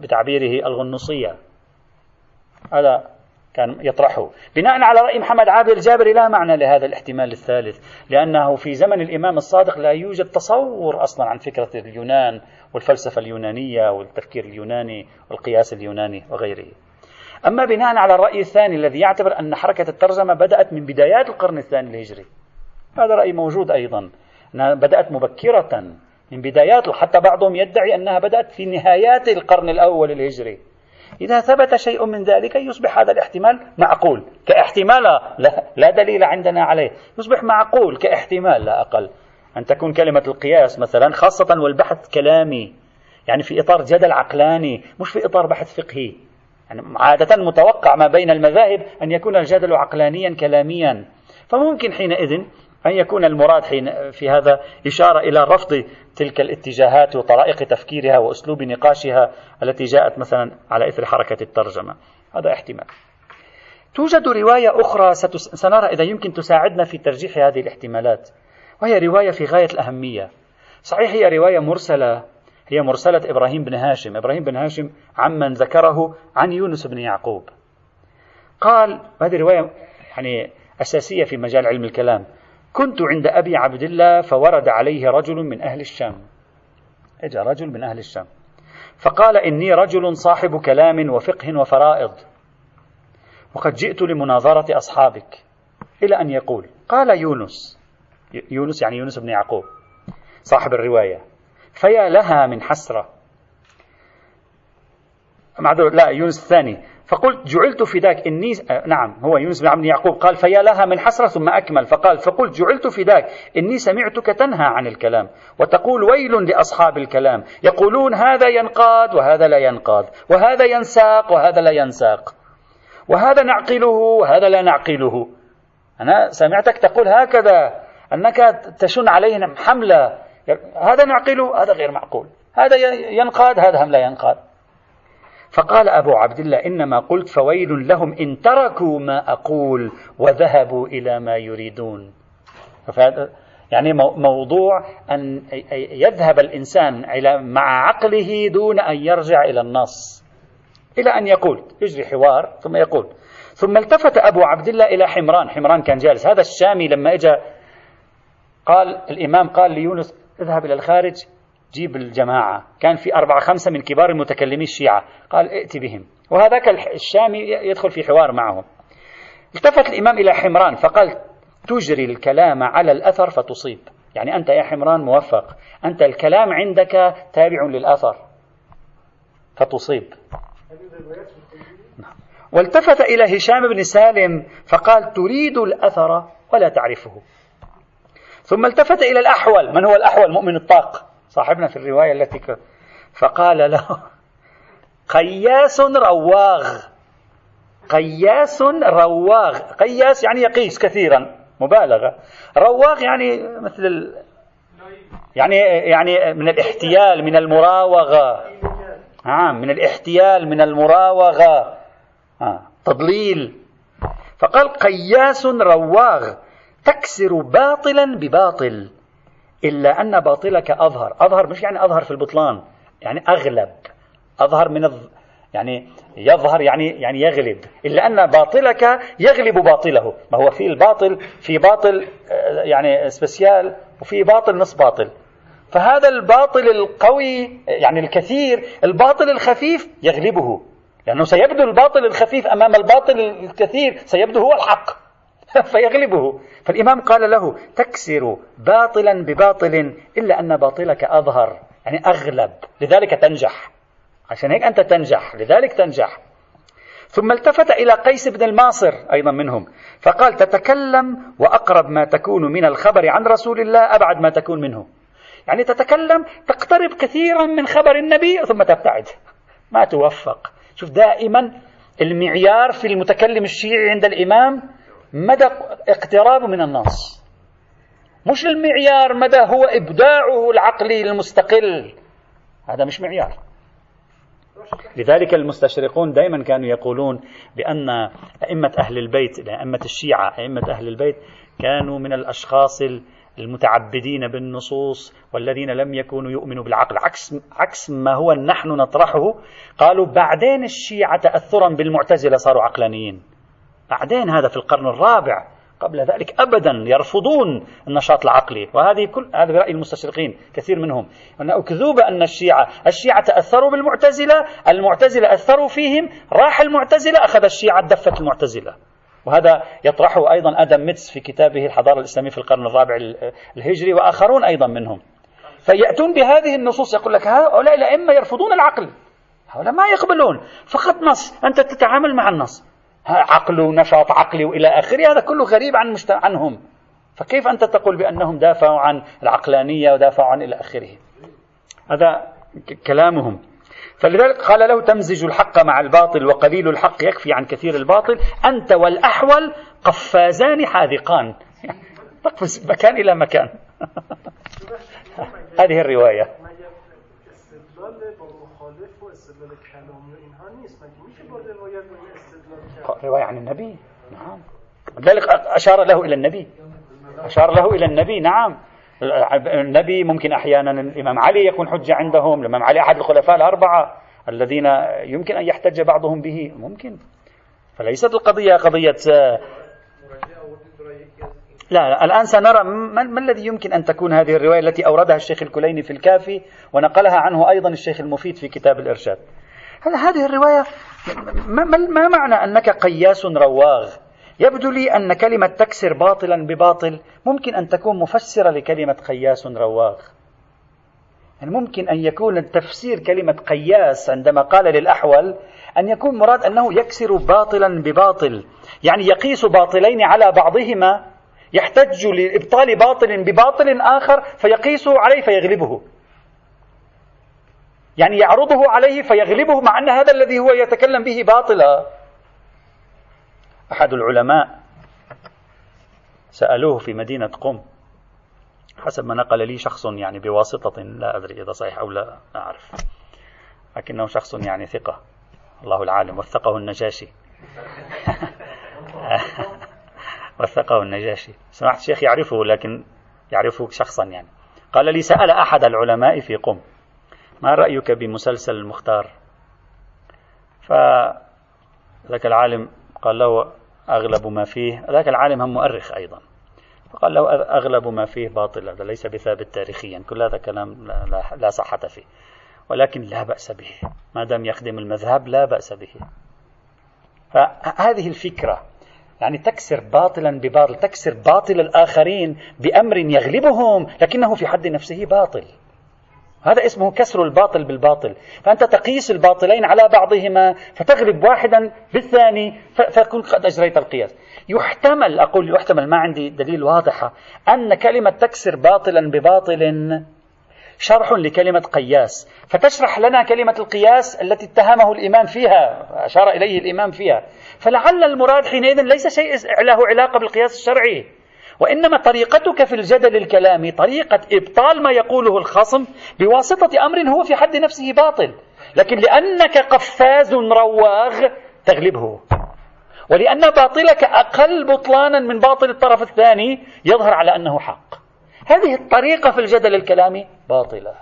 A: بتعبيره الغنوصية. هذا كان يطرحه. بناء على رأي محمد عابد الجابري لا معنى لهذا الاحتمال الثالث لأنه في زمن الإمام الصادق لا يوجد تصور أصلا عن فكرة اليونان والفلسفة اليونانية والتفكير اليوناني والقياس اليوناني وغيره. أما بناء على الرأي الثاني الذي يعتبر أن حركة الترجمة بدأت من بدايات القرن الثاني الهجري. هذا رأي موجود أيضا أنها بدأت مبكرة من بدايات حتى بعضهم يدعي أنها بدأت في نهايات القرن الأول الهجري. إذا ثبت شيء من ذلك يصبح هذا الاحتمال معقول. كاحتمال لا, لا دليل عندنا عليه. يصبح معقول كاحتمال لا أقل. أن تكون كلمة القياس مثلا خاصة والبحث كلامي. يعني في إطار جدل عقلاني مش في إطار بحث فقهي. يعني عادة متوقع ما بين المذاهب أن يكون الجدل عقلانيا كلاميا. فممكن حينئذ أن يكون المراد حين في هذا إشارة إلى رفض تلك الاتجاهات وطرائق تفكيرها وأسلوب نقاشها التي جاءت مثلا على إثر حركة الترجمة. هذا احتمال. توجد رواية أخرى سنرى إذا يمكن تساعدنا في ترجيح هذه الاحتمالات. وهي رواية في غاية الأهمية. صحيح هي رواية مرسلة. هي مرسلة إبراهيم بن هاشم. إبراهيم بن هاشم عمن ذكره عن يونس بن يعقوب. قال هذه رواية يعني أساسية في مجال علم الكلام. كنت عند أبي عبد الله فورد عليه رجل من أهل الشام. إجا رجل من أهل الشام. فقال إني رجل صاحب كلام وفقه وفرائض. وقد جئت لمناظرة أصحابك. إلى أن يقول قال يونس. يونس يعني يونس بن يعقوب صاحب الرواية. فيا لها من حسرة. لا يونس الثاني. فقلت جعلت فداك إني آه، نعم هو يونس بن عبد يعقوب قال فيا لها من حسرة ثم أكمل فقال فقلت جعلت فداك إني سمعتك تنهى عن الكلام وتقول ويل لأصحاب الكلام يقولون هذا ينقاد وهذا لا ينقاد وهذا ينساق وهذا لا ينساق وهذا نعقله وهذا لا نعقله. أنا سمعتك تقول هكذا أنك تشن عليهم حملة. هذا نعقله هذا غير معقول. هذا ينقاد هذا هم لا ينقاد. فقال أبو عبد الله إنما قلت فويل لهم إن تركوا ما أقول وذهبوا إلى ما يريدون. يعني موضوع أن يذهب الإنسان مع عقله دون أن يرجع إلى النص إلى أن يقول يجري حوار ثم يقول. ثم التفت أبو عبد الله إلى حمران حمران كان جالس. هذا الشامي لما إجا قال الإمام قال ليونس اذهب إلى الخارج جيب الجماعة. كان في أربعة خمسة من كبار المتكلمين الشيعة. قال ائت بهم. وهذاك الشامي يدخل في حوار معهم. التفت الإمام إلى حمران فقال تجري الكلام على الأثر فتصيب. يعني أنت يا حمران موفق. أنت الكلام عندك تابع للأثر فتصيب. والتفت إلى هشام بن سالم فقال تريد الأثر ولا تعرفه. ثم التفت إلى الأحول. من هو الأحول؟ مؤمن الطاق. صاحبنا في الرواية التي. فقال له قياس رواغ. قياس رواغ. قياس يعني يقيس كثيرا مبالغة. رواغ يعني مثل ال... يعني يعني من الاحتيال من المراوغة. نعم من الاحتيال من المراوغة. آه. تضليل. فقال قياس رواغ. تكسر باطلا بباطل. إلا أن باطلك أظهر. أظهر مش يعني أظهر في البطلان يعني أغلب. أظهر من الظ... يعني يظهر يعني يعني يغلب. إلا أن باطلك يغلب باطله. ما هو في الباطل في باطل آه، يعني سبيسيال وفي باطل نص باطل. فهذا الباطل القوي يعني الكثير الباطل الخفيف يغلبه. لأنه سيبدو الباطل الخفيف أمام الباطل الكثير سيبدو هو الحق. فيغلبه. فالإمام قال له تكسر باطلا بباطل إلا أن باطلك أظهر. يعني أغلب. لذلك تنجح. عشان هيك أنت تنجح. لذلك تنجح. ثم التفت إلى قيس بن الماصر أيضا منهم فقال تتكلم وأقرب ما تكون من الخبر عن رسول الله أبعد ما تكون منه. يعني تتكلم تقترب كثيرا من خبر النبي ثم تبتعد. ما توفق. شوف دائما المعيار في المتكلم الشيعي عند الإمام مدى اقترابه من النص مش المعيار مدى هو إبداعه العقلي المستقل. هذا مش معيار. لذلك المستشرقون دائما كانوا يقولون بأن أئمة أهل البيت أئمة الشيعة أئمة أهل البيت كانوا من الأشخاص المتعبدين بالنصوص والذين لم يكونوا يؤمنوا بالعقل. عكس عكس ما هو نحن نطرحه. قالوا بعدين الشيعة تأثرا بالمعتزلة صاروا عقلانيين. بعدين هذا في القرن الرابع قبل ذلك ابدا يرفضون النشاط العقلي. وهذه كل هذا برأي المستشرقين كثير منهم. أن اكذوبه أن الشيعه الشيعة تأثروا بالمعتزلة المعتزلة أثروا فيهم راح المعتزلة أخذ الشيعة دفه المعتزلة. وهذا يطرحه أيضا آدم ميتس في كتابه الحضارة الإسلامية في القرن الرابع الهجري وآخرون أيضا منهم. فيأتون بهذه النصوص يقول لك هؤلاء الأئمة يرفضون العقل. هؤلاء ما يقبلون. فقط نص. أنت تتعامل مع النص. عقل ونشاط عقلي وإلى آخره هذا كله غريب عن عنهم. فكيف أنت تقول بأنهم دافعوا عن العقلانية ودافعوا عن إلى آخره؟ هذا كلامهم. فلذلك قال له تمزج الحق مع الباطل وقليل الحق يكفي عن كثير الباطل أنت والأحول قفازان حاذقان. تقفز مكان إلى مكان. هذه الرواية. رواية عن النبي؟ نعم. لذلك أشار له إلى النبي. أشار له إلى النبي نعم. النبي ممكن أحيانا الإمام علي يكون حجة عندهم الإمام علي أحد الخلفاء الأربعة الذين يمكن أن يحتج بعضهم به. ممكن. فليست القضية قضية لا, لا الآن سنرى ما, الذي يمكن أن تكون هذه الرواية التي أوردها الشيخ الكليني في الكافي ونقلها عنه أيضا الشيخ المفيد في كتاب الإرشاد. هل هذه الرواية ما, ما معنى أنك قياس رواغ؟ يبدو لي أن كلمة تكسر باطلا بباطل ممكن أن تكون مفسرة لكلمة قياس رواغ. يعني ممكن أن يكون تفسير كلمة قياس عندما قال للأحول أن يكون مراد أنه يكسر باطلا بباطل يعني يقيس باطلين على بعضهما يحتج لإبطال باطل بباطل آخر فيقيسه عليه فيغلبه. يعني يعرضه عليه فيغلبه مع أن هذا الذي هو يتكلم به باطلا. أحد العلماء سألوه في مدينة قم حسب ما نقل لي شخص يعني بواسطة لا أدري إذا صحيح أو لا أعرف. لكنه شخص يعني ثقة. الله العالم. وثقه النجاشي. وثقه النجاشي. سمعت الشيخ يعرفه لكن يعرفه شخصا يعني. قال لي سأل أحد العلماء في قم ما رأيك بمسلسل المختار؟ فذاك العالم قال له أغلب ما فيه ذاك العالم هم مؤرخ أيضا فقال له أغلب ما فيه باطل هذا ليس بثابت تاريخيا كل هذا كلام لا, لا, صحة فيه ولكن لا بأس به ما دام يخدم المذهب لا بأس به. فهذه الفكرة يعني تكسر باطلا بباطل تكسر باطل الآخرين بأمر يغلبهم لكنه في حد نفسه باطل. هذا اسمه كسر الباطل بالباطل. فأنت تقيس الباطلين على بعضهما فتغلب واحدا بالثاني فتكون قد أجريت القياس. يحتمل أقول يحتمل ما عندي دليل واضحة أن كلمة تكسر باطلا بباطل شرح لكلمة قياس. فتشرح لنا كلمة القياس التي اتهمه الإمام فيها أشار إليه الإمام فيها. فلعل المراد حينئذ ليس شيء له علاقة بالقياس الشرعي. وإنما طريقتك في الجدل الكلامي طريقة إبطال ما يقوله الخصم بواسطة أمر هو في حد نفسه باطل لكن لأنك قفاز رواغ تغلبه. ولأن باطلك أقل بطلانا من باطل الطرف الثاني يظهر على أنه حق. هذه الطريقة في الجدل الكلامي باطلة.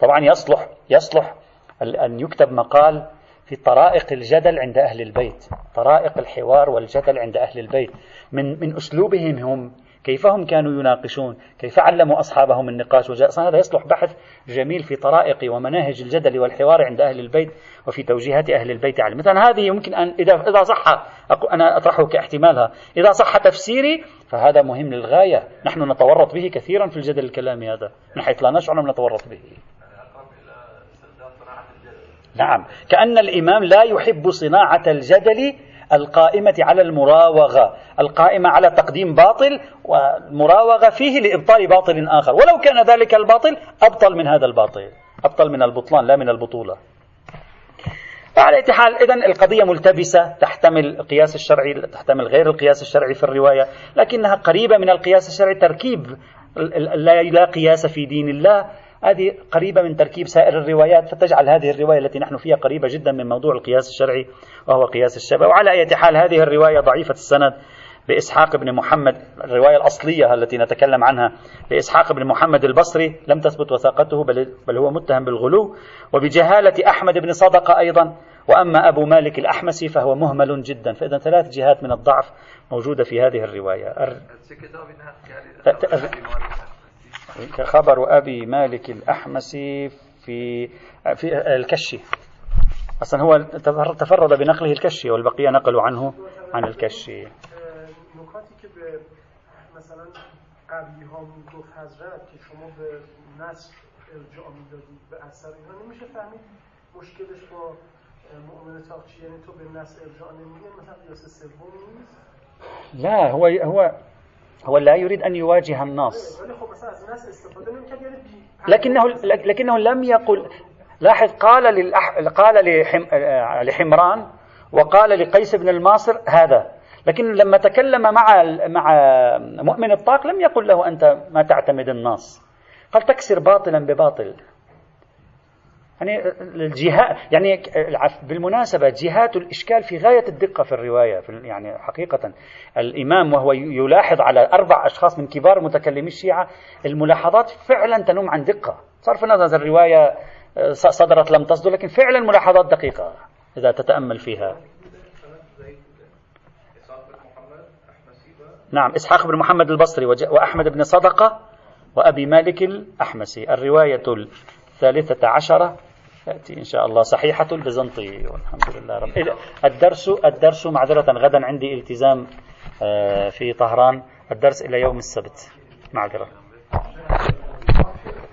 A: طبعا يصلح يصلح أن يكتب مقال في طرائق الجدل عند أهل البيت طرائق الحوار والجدل عند أهل البيت. من, من أسلوبهم هم كيف هم كانوا يناقشون كيف علموا أصحابهم النقاش. هذا يصلح بحث جميل في طرائق ومناهج الجدل والحوار عند أهل البيت وفي توجيهات أهل البيت عليه. مثلا هذه يمكن أن إذا, إذا صح أنا أطرحه كاحتمالها. إذا صح تفسيري فهذا مهم للغاية. نحن نتورط به كثيرا في الجدل الكلامي هذا من حيث لا نشعر نتورط به. نعم. كأن الإمام لا يحب صناعة الجدل القائمة على المراوغة القائمة على تقديم باطل والمراوغة فيه لإبطال باطل آخر. ولو كان ذلك الباطل أبطل من هذا الباطل أبطل من البطلان لا من البطولة. على حال إذا القضية ملتبسة تحتمل القياس الشرعي تحتمل غير القياس الشرعي في الرواية لكنها قريبة من القياس الشرعي تركيب لا قياس في دين الله. هذه قريبة من تركيب سائر الروايات فتجعل هذه الرواية التي نحن فيها قريبة جدا من موضوع القياس الشرعي وهو قياس الشبه وعلى أي حال هذه الرواية ضعيفة السند بإسحاق بن محمد الرواية الأصلية التي نتكلم عنها بإسحاق بن محمد البصري لم تثبت وثاقته بل, بل هو متهم بالغلو. وبجهالة أحمد بن صدقة أيضا. وأما أبو مالك الأحمسي فهو مهمل جدا. فإذا ثلاث جهات من الضعف موجودة في هذه الرواية. خبر أبي مالك الأحمسي في في الكشي. أصلا هو تفرد بنقله الكشي والبقية نقلوا عنه عن الكشي. قبلی ها حضرت که شما به نص ارجاع میدادید به اثر اینا نمیشه فهمید مشکلش با مؤمن طاق چی یعنی تو به نص ارجاع نمیدی مثلا قیاس سوم نیست؟ لا هو هو هو لا يريد أن يواجه النص لكنه لكنه لم يقل لاحظ قال للأح... قال لحم... لحمران وقال لقيس بن الماصر هذا. لكن لما تكلم مع مع مؤمن الطاق لم يقل له أنت ما تعتمد النص قال تكسر باطلا بباطل. يعني الجهات يعني بالمناسبة جهات الإشكال في غاية الدقة في الرواية في يعني حقيقة. الإمام وهو يلاحظ على أربع أشخاص من كبار متكلمي الشيعة الملاحظات فعلا تنم عن دقة. صرف النظر الرواية صدرت لم تصدر لكن فعلا ملاحظات دقيقة إذا تتأمل فيها. نعم إسحاق بن محمد البصري وأحمد بن صدقة وأبي مالك الأحمسي. الرواية الثالثة عشرة. تأتي إن شاء الله. صحيحة البزنطي والحمد لله رب الدرس الدرس معذرة غدا عندي التزام آه، في طهران. الدرس إلى يوم السبت. معذرة.